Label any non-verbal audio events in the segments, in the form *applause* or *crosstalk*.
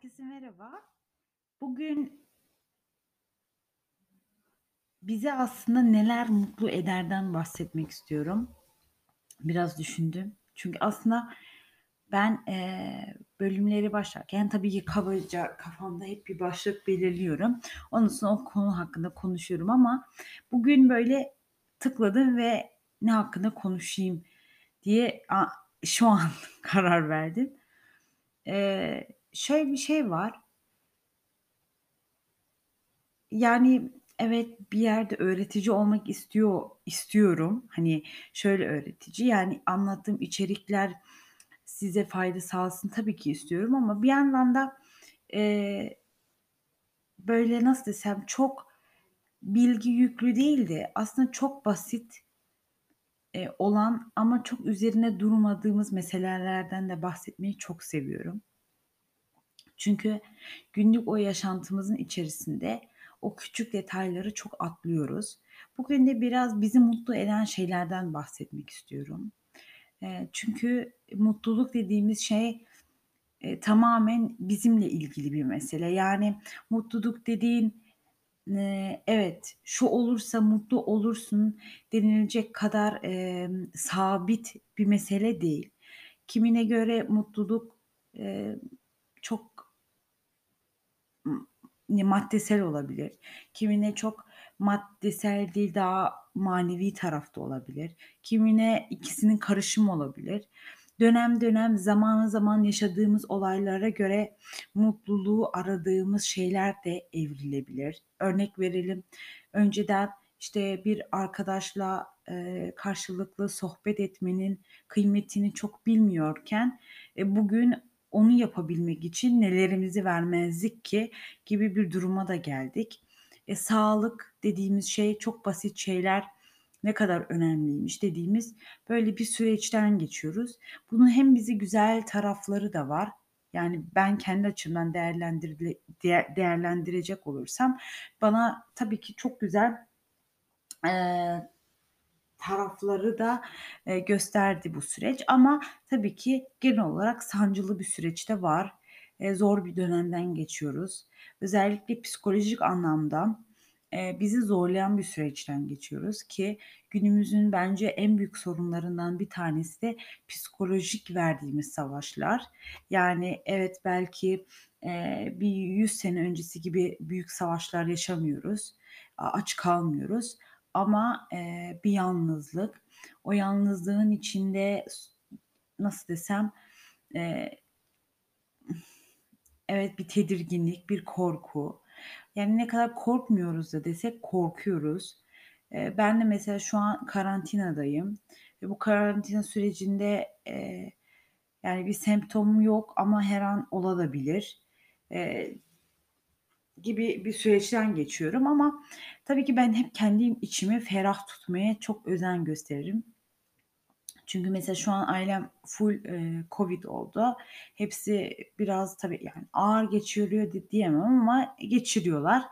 Herkese merhaba. Bugün bizi aslında neler mutlu ederden bahsetmek istiyorum. Biraz düşündüm. Çünkü aslında ben, eee, bölümleri başlarken tabii ki kabaca kafamda hep bir başlık belirliyorum. Ondan sonra o konu hakkında konuşuyorum ama bugün böyle tıkladım ve ne hakkında konuşayım diye a şu an *laughs* karar verdim. Eee, şöyle bir şey var. Yani, evet, bir yerde öğretici olmak istiyor istiyorum. Hani, şöyle öğretici, yani, anlattığım içerikler size fayda sağlasın tabii ki istiyorum ama bir yandan da, eee, böyle, nasıl desem, çok bilgi yüklü değil de aslında çok basit, eee, olan ama çok üzerine durmadığımız meselelerden de bahsetmeyi çok seviyorum. Çünkü günlük o yaşantımızın içerisinde o küçük detayları çok atlıyoruz. Bugün de biraz bizi mutlu eden şeylerden bahsetmek istiyorum. Eee, çünkü mutluluk dediğimiz şey, eee, tamamen bizimle ilgili bir mesele. Yani mutluluk dediğin, eee, evet, şu olursa mutlu olursun denilecek kadar, emm, sabit bir mesele değil. Kimine göre mutluluk, çok maddesel olabilir. Kimine çok maddesel değil, daha manevi tarafta olabilir. Kimine ikisinin karışımı olabilir. Dönem dönem, zaman zaman yaşadığımız olaylara göre mutluluğu aradığımız şeyler de evrilebilir. Örnek verelim, önceden, işte, bir arkadaşla, eee, karşılıklı sohbet etmenin kıymetini çok bilmiyorken, e, bugün onu yapabilmek için nelerimizi vermezdik ki gibi bir duruma da geldik. E, sağlık dediğimiz şey çok basit şeyler ne kadar önemliymiş dediğimiz böyle bir süreçten geçiyoruz. Bunun hem bizi güzel tarafları da var. Yani ben kendi açımdan değerlendirile değer değerlendirecek olursam bana tabii ki çok güzel, eee, tarafları da, eee, gösterdi bu süreç ama tabii ki genel olarak sancılı bir süreç de var. Eee, zor bir dönemden geçiyoruz. Özellikle psikolojik anlamda, eee, bizi zorlayan bir süreçten geçiyoruz ki günümüzün bence en büyük sorunlarından bir tanesi de psikolojik verdiğimiz savaşlar. Yani evet, belki, eee, bir 100 sene öncesi gibi büyük savaşlar yaşamıyoruz, aç kalmıyoruz ama, eee, bir yalnızlık, o yalnızlığın içinde nasıl desem, eee, evet, bir tedirginlik, bir korku. Yani ne kadar korkmuyoruz da desek korkuyoruz. Eee, ben de mesela şu an karantinadayım ve bu karantina sürecinde, eee, yani bir semptomum yok ama her an olabilir. Eee gibi bir süreçten geçiyorum ama tabii ki ben hep kendi içimi ferah tutmaya çok özen gösteririm. Çünkü mesela şu an ailem full, eee, COVID oldu. Hepsi biraz tabii, yani, ağır geçiriyor di diyemem ama geçiriyorlar.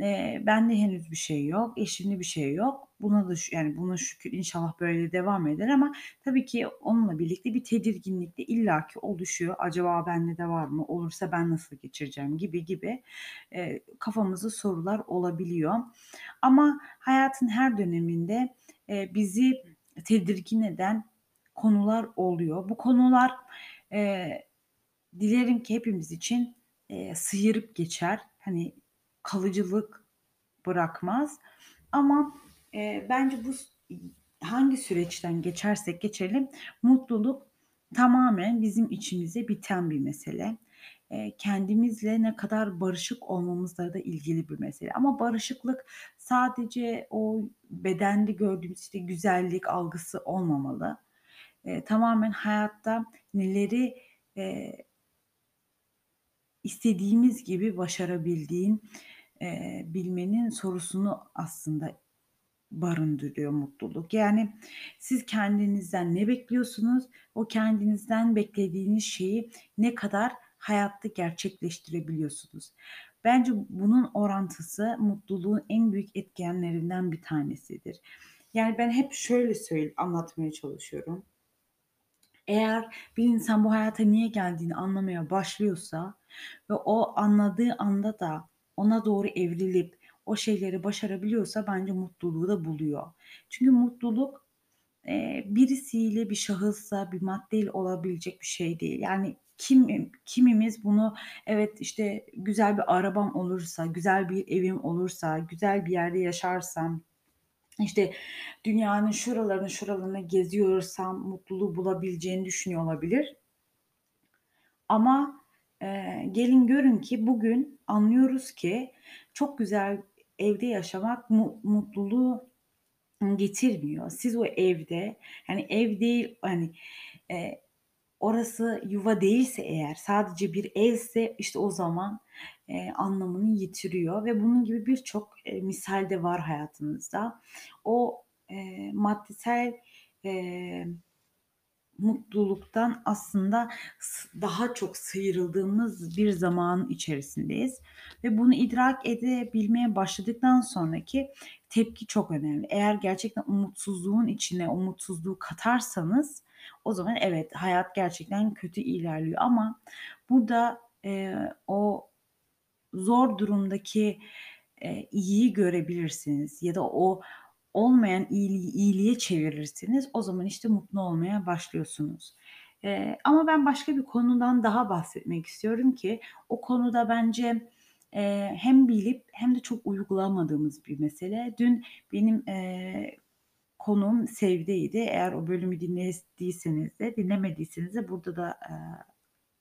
Eee, bende henüz bir şey yok, eşimde bir şey yok. Buna da yani, buna şükür inşallah böyle devam eder ama tabii ki onunla birlikte bir tedirginlik de illaki oluşuyor. Acaba bende de var mı? Olursa ben nasıl geçireceğim? gibi gibi, eee, kafamızda sorular olabiliyor. Ama hayatın her döneminde, eee, bizi tedirgin eden konular oluyor. Bu konular, eee, dilerim ki hepimiz için, eee, sıyırıp geçer. Hani, kalıcılık bırakmaz ama, eee, bence bu hangi süreçten geçersek geçelim mutluluk tamamen bizim içimize biten bir mesele. Eee, kendimizle ne kadar barışık olmamızla da ilgili bir mesele ama barışıklık sadece o bedende gördüğümüz, işte, güzellik algısı olmamalı. Eee, tamamen hayatta neleri, eee, istediğimiz gibi başarabildiğin, eee, bilmenin sorusunu aslında barındırıyor mutluluk. Yani siz kendinizden ne bekliyorsunuz? O kendinizden beklediğiniz şeyi ne kadar hayatta gerçekleştirebiliyorsunuz? Bence bunun orantısı mutluluğun en büyük etkenlerinden bir tanesidir. Yani ben hep şöyle söyle anlatmaya çalışıyorum. Eğer bir insan bu hayata niye geldiğini anlamaya başlıyorsa ve o anladığı anda da ona doğru evrilip o şeyleri başarabiliyorsa bence mutluluğu da buluyor. Çünkü mutluluk, eee, birisiyle, bir şahısla, bir maddeyle olabilecek bir şey değil. Yani kim kimimiz bunu evet, işte, güzel bir arabam olursa, güzel bir evim olursa, güzel bir yerde yaşarsam, işte, dünyanın şuralarını şuralarını geziyorsam mutluluğu bulabileceğini düşünüyor olabilir. Ama, eee, gelin görün ki bugün anlıyoruz ki çok güzel evde yaşamak mu mutluluğu getirmiyor. Siz o evde, hani, ev değil, hani, eee, orası yuva değilse eğer, sadece bir evse, işte, o zaman, eee, anlamını yitiriyor ve bunun gibi birçok, eee, misal de var hayatımızda. O, eee, maddesel, eee Mutluluktan aslında daha çok sıyrıldığımız bir zamanın içerisindeyiz ve bunu idrak edebilmeye başladıktan sonraki tepki çok önemli. Eğer gerçekten umutsuzluğun içine umutsuzluğu katarsanız o zaman evet, hayat gerçekten kötü ilerliyor ama burada, eee, o zor durumdaki, eee, iyiyi görebilirsiniz ya da o olmayan iyiliği iyiliğe çevirirsiniz. O zaman, işte, mutlu olmaya başlıyorsunuz. Eee, ama ben başka bir konudan daha bahsetmek istiyorum ki o konuda bence, eee, hem bilip hem de çok uygulamadığımız bir mesele. Dün benim, eee, konuğum Sevde'ydi. Eğer o bölümü dinlediyseniz de dinlemediyseniz de burada da, eee,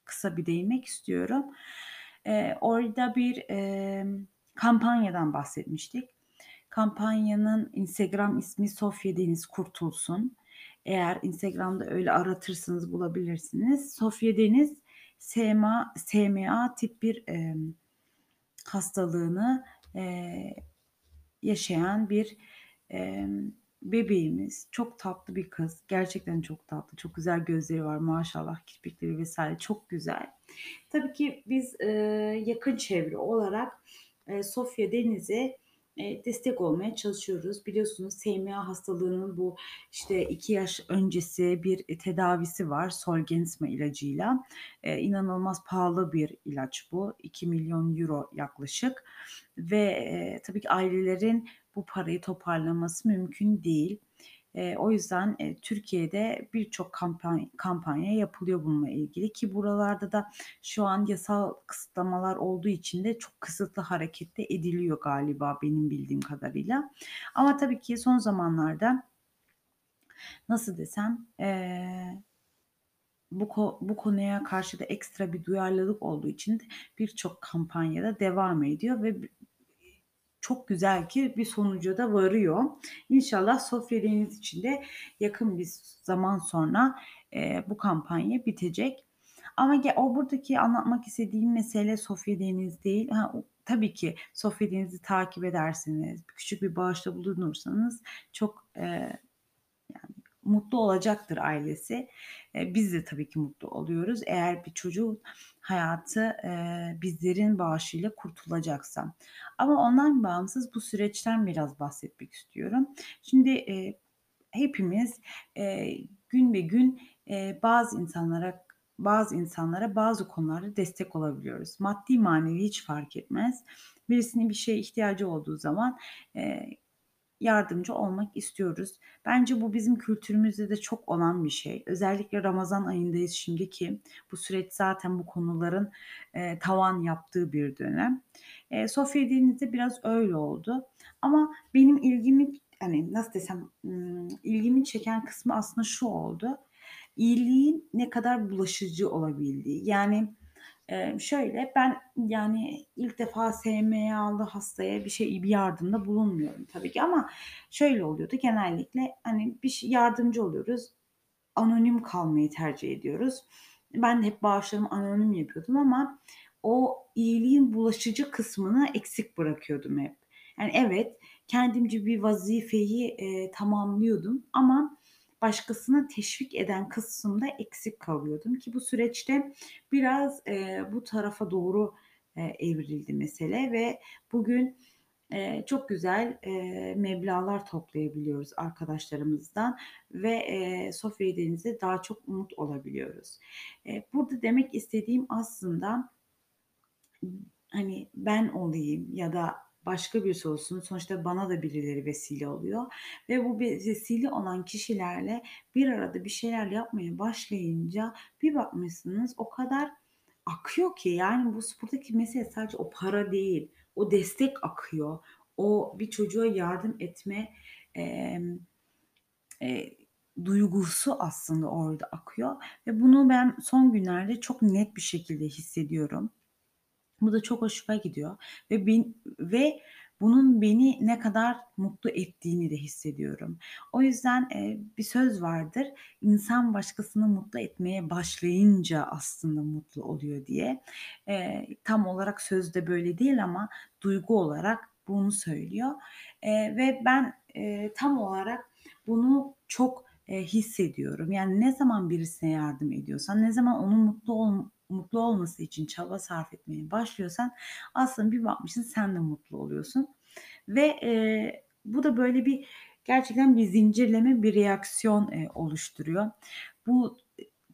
kısa bir değinmek istiyorum. Eee, orada bir, emm, kampanyadan bahsetmiştik. Kampanyanın Instagram ismi Sofya Deniz Kurtulsun. Eğer Instagram'da öyle aratırsanız bulabilirsiniz. Sofya Deniz SMA SMA tip bir, emm, hastalığını, eee, yaşayan bir, emm, bebeğimiz. Çok tatlı bir kız. Gerçekten çok tatlı. Çok güzel gözleri var maşallah, kirpikleri vs. çok güzel. Tabii ki biz, eee, yakın çevre olarak, eee, Sofya Deniz'e, eee, destek olmaya çalışıyoruz. Biliyorsunuz SMA hastalığının bu, işte, 2 yaş öncesi bir, tedavisi var Zolgensma ilacıyla. Eee, inanılmaz pahalı bir ilaç bu. €2.000.000 yaklaşık ve, eee, tabii ki ailelerin bu parayı toparlaması mümkün değil. Eee, o yüzden, eee, Türkiye'de birçok kampan kampanya yapılıyor bununla ilgili ki buralarda da şu an yasal kısıtlamalar olduğu için de çok kısıtlı hareket de ediliyor galiba benim bildiğim kadarıyla. Ama tabii ki son zamanlarda nasıl desem, eee, bu bu konuya karşı da ekstra bir duyarlılık olduğu için birçok kampanya da devam ediyor ve çok güzel ki bir sonuca da varıyor. İnşallah Sofya Deniz için de yakın bir zaman sonra, eee, bu kampanya bitecek. Ama o buradaki anlatmak istediğim mesele Sofya Deniz değil. Ha, tabii ki Sofya Deniz'i takip ederseniz, küçük bir bağışta bulunursanız çok, eee, yani mutlu olacaktır ailesi. Eee, biz de tabii ki mutlu oluyoruz eğer bir çocuğun hayatı, eee, bizlerin bağışıyla kurtulacaksa. Ama ondan bağımsız bu süreçten biraz bahsetmek istiyorum. Şimdi, eee, hepimiz, eee, gün be gün, eee, bazı insanlara bazı insanlara bazı konularda destek olabiliyoruz. Maddi manevi hiç fark etmez. Birisinin bir şeye ihtiyacı olduğu zaman, eee, yardımcı olmak istiyoruz. Bence bu bizim kültürümüzde de çok olan bir şey. Özellikle Ramazan ayındayız şimdi ki bu süreç zaten bu konuların, eee, tavan yaptığı bir dönem. Eee, Sofya Deniz'de biraz öyle oldu ama benim ilgimi, hani, nasıl desem, ilgimi çeken kısmı aslında şu oldu: İyiliğin ne kadar bulaşıcı olabildiği. Yani, eee, şöyle, ben, yani, ilk defa SMA'lı hastaya bir şey bir yardımda bulunmuyorum tabii ki ama şöyle oluyordu genellikle, hani, bir şey yardımcı oluyoruz, anonim kalmayı tercih ediyoruz. Ben de hep bağışlarımı anonim yapıyordum ama o iyiliğin bulaşıcı kısmını eksik bırakıyordum hep. Yani, evet, kendimce bir vazifeyi, eee, tamamlıyordum ama başkasını teşvik eden kısımda eksik kalıyordum ki bu süreçte biraz, eee, bu tarafa doğru, eee, evrildi mesele ve bugün, Eee, çok güzel, eee, meblağlar toplayabiliyoruz arkadaşlarımızdan ve, eee, sofra yediğimizde daha çok umut olabiliyoruz. Eee, burada demek istediğim aslında hani, ben olayım ya da başka birisi olsun, sonuçta bana da birileri vesile oluyor ve bu vesile olan kişilerle bir arada bir şeyler yapmaya başlayınca bir bakmışsınız o kadar akıyor ki, yani, bu buradaki mesele sadece o para değil, o destek akıyor. O bir çocuğa yardım etme, emm, eee, duygusu aslında orada akıyor ve bunu ben son günlerde çok net bir şekilde hissediyorum. Bu da çok hoşuma gidiyor ve ben ve bunun beni ne kadar mutlu ettiğini de hissediyorum. O yüzden, eee, bir söz vardır, "İnsan başkasını mutlu etmeye başlayınca aslında mutlu oluyor." diye. Eee, tam olarak sözde böyle değil ama duygu olarak bunu söylüyor, eee, ve ben, eee, tam olarak bunu çok, eee, hissediyorum. Yani ne zaman birisine yardım ediyorsan, ne zaman onun mutlu ol mutlu olması için çaba sarf etmeye başlıyorsan aslında bir bakmışsın sen de mutlu oluyorsun ve, eee, bu da böyle bir gerçekten bir zincirleme bir reaksiyon, eee, oluşturuyor. Bu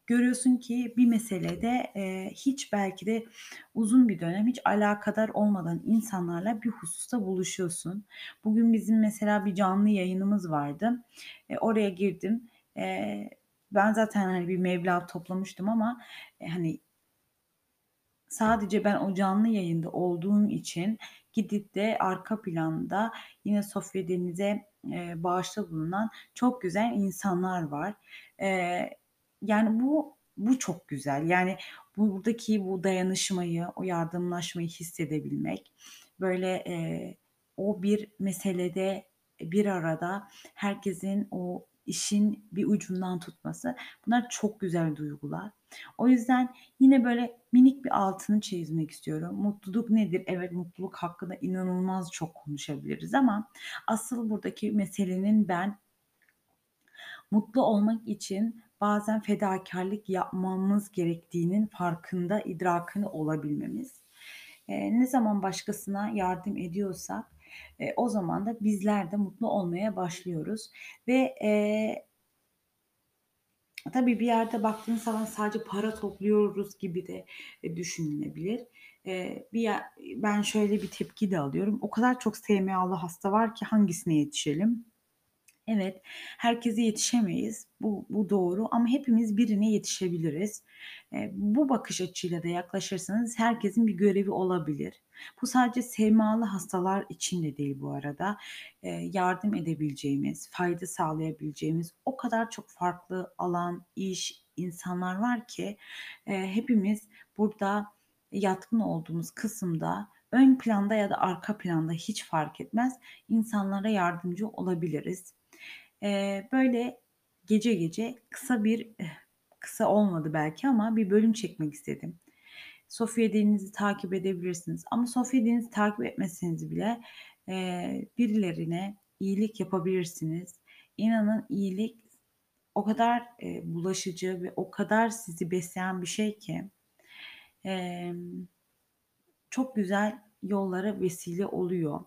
görüyorsun ki bir meselede, eee, hiç belki de uzun bir dönem hiç alakadar olmadan insanlarla bir hususta buluşuyorsun. Bugün bizim mesela bir canlı yayınımız vardı. Eee, oraya girdim. Eee, ben zaten, hani, bir meblağ toplamıştım ama, eee, hani Sadece ben o canlı yayında olduğum için gidip de arka planda yine Sofya Deniz'e, eee, bağışta bulunan çok güzel insanlar var. Eee, yani bu bu çok güzel. Yani buradaki bu dayanışmayı, o yardımlaşmayı hissedebilmek, böyle, eee, o bir meselede bir arada herkesin o işin bir ucundan tutması, bunlar çok güzel duygular. O yüzden yine böyle minik bir altını çizmek istiyorum. Mutluluk nedir? Evet, mutluluk hakkında inanılmaz çok konuşabiliriz ama asıl buradaki meselenin ben mutlu olmak için bazen fedakârlık yapmamız gerektiğinin farkında, idrakinde olabilmemiz. Eee, ne zaman başkasına yardım ediyorsak, eee, o zaman da bizler de mutlu olmaya başlıyoruz ve, eee Tabii bir yerde baktığın zaman sadece para topluyoruz gibi de, eee, düşünülebilir. Eee, bir ben şöyle bir tepki de alıyorum. O kadar çok SMA'lı hasta var ki hangisine yetişelim? Evet, herkese yetişemeyiz. Bu bu doğru ama hepimiz birine yetişebiliriz. Eee, bu bakış açıyla da yaklaşırsanız herkesin bir görevi olabilir. Bu sadece SMA'lı hastalar için de değil bu arada. Eee, yardım edebileceğimiz, fayda sağlayabileceğimiz o kadar çok farklı alan, iş, insanlar var ki, eee, hepimiz burada yatkın olduğumuz kısımda ön planda ya da arka planda hiç fark etmez, insanlara yardımcı olabiliriz. Eee, böyle gece gece kısa bir, eh, kısa olmadı belki ama bir bölüm çekmek istedim. Sofya Deniz'i takip edebilirsiniz ama Sofya Deniz'i takip etmeseniz bile, eee, birilerine iyilik yapabilirsiniz. İnanın iyilik o kadar, eee, bulaşıcı ve o kadar sizi besleyen bir şey ki, emm, çok güzel yollara vesile oluyor.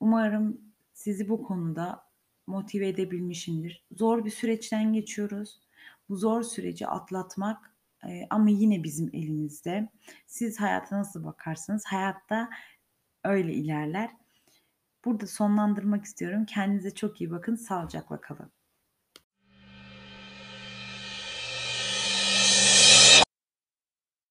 Umarım sizi bu konuda motive edebilmişimdir. Zor bir süreçten geçiyoruz. Bu zor süreci atlatmak, eee, ama yine bizim elimizde. Siz hayata nasıl bakarsanız hayat da öyle ilerler. Burada sonlandırmak istiyorum. Kendinize çok iyi bakın. Sağlıcakla kalın.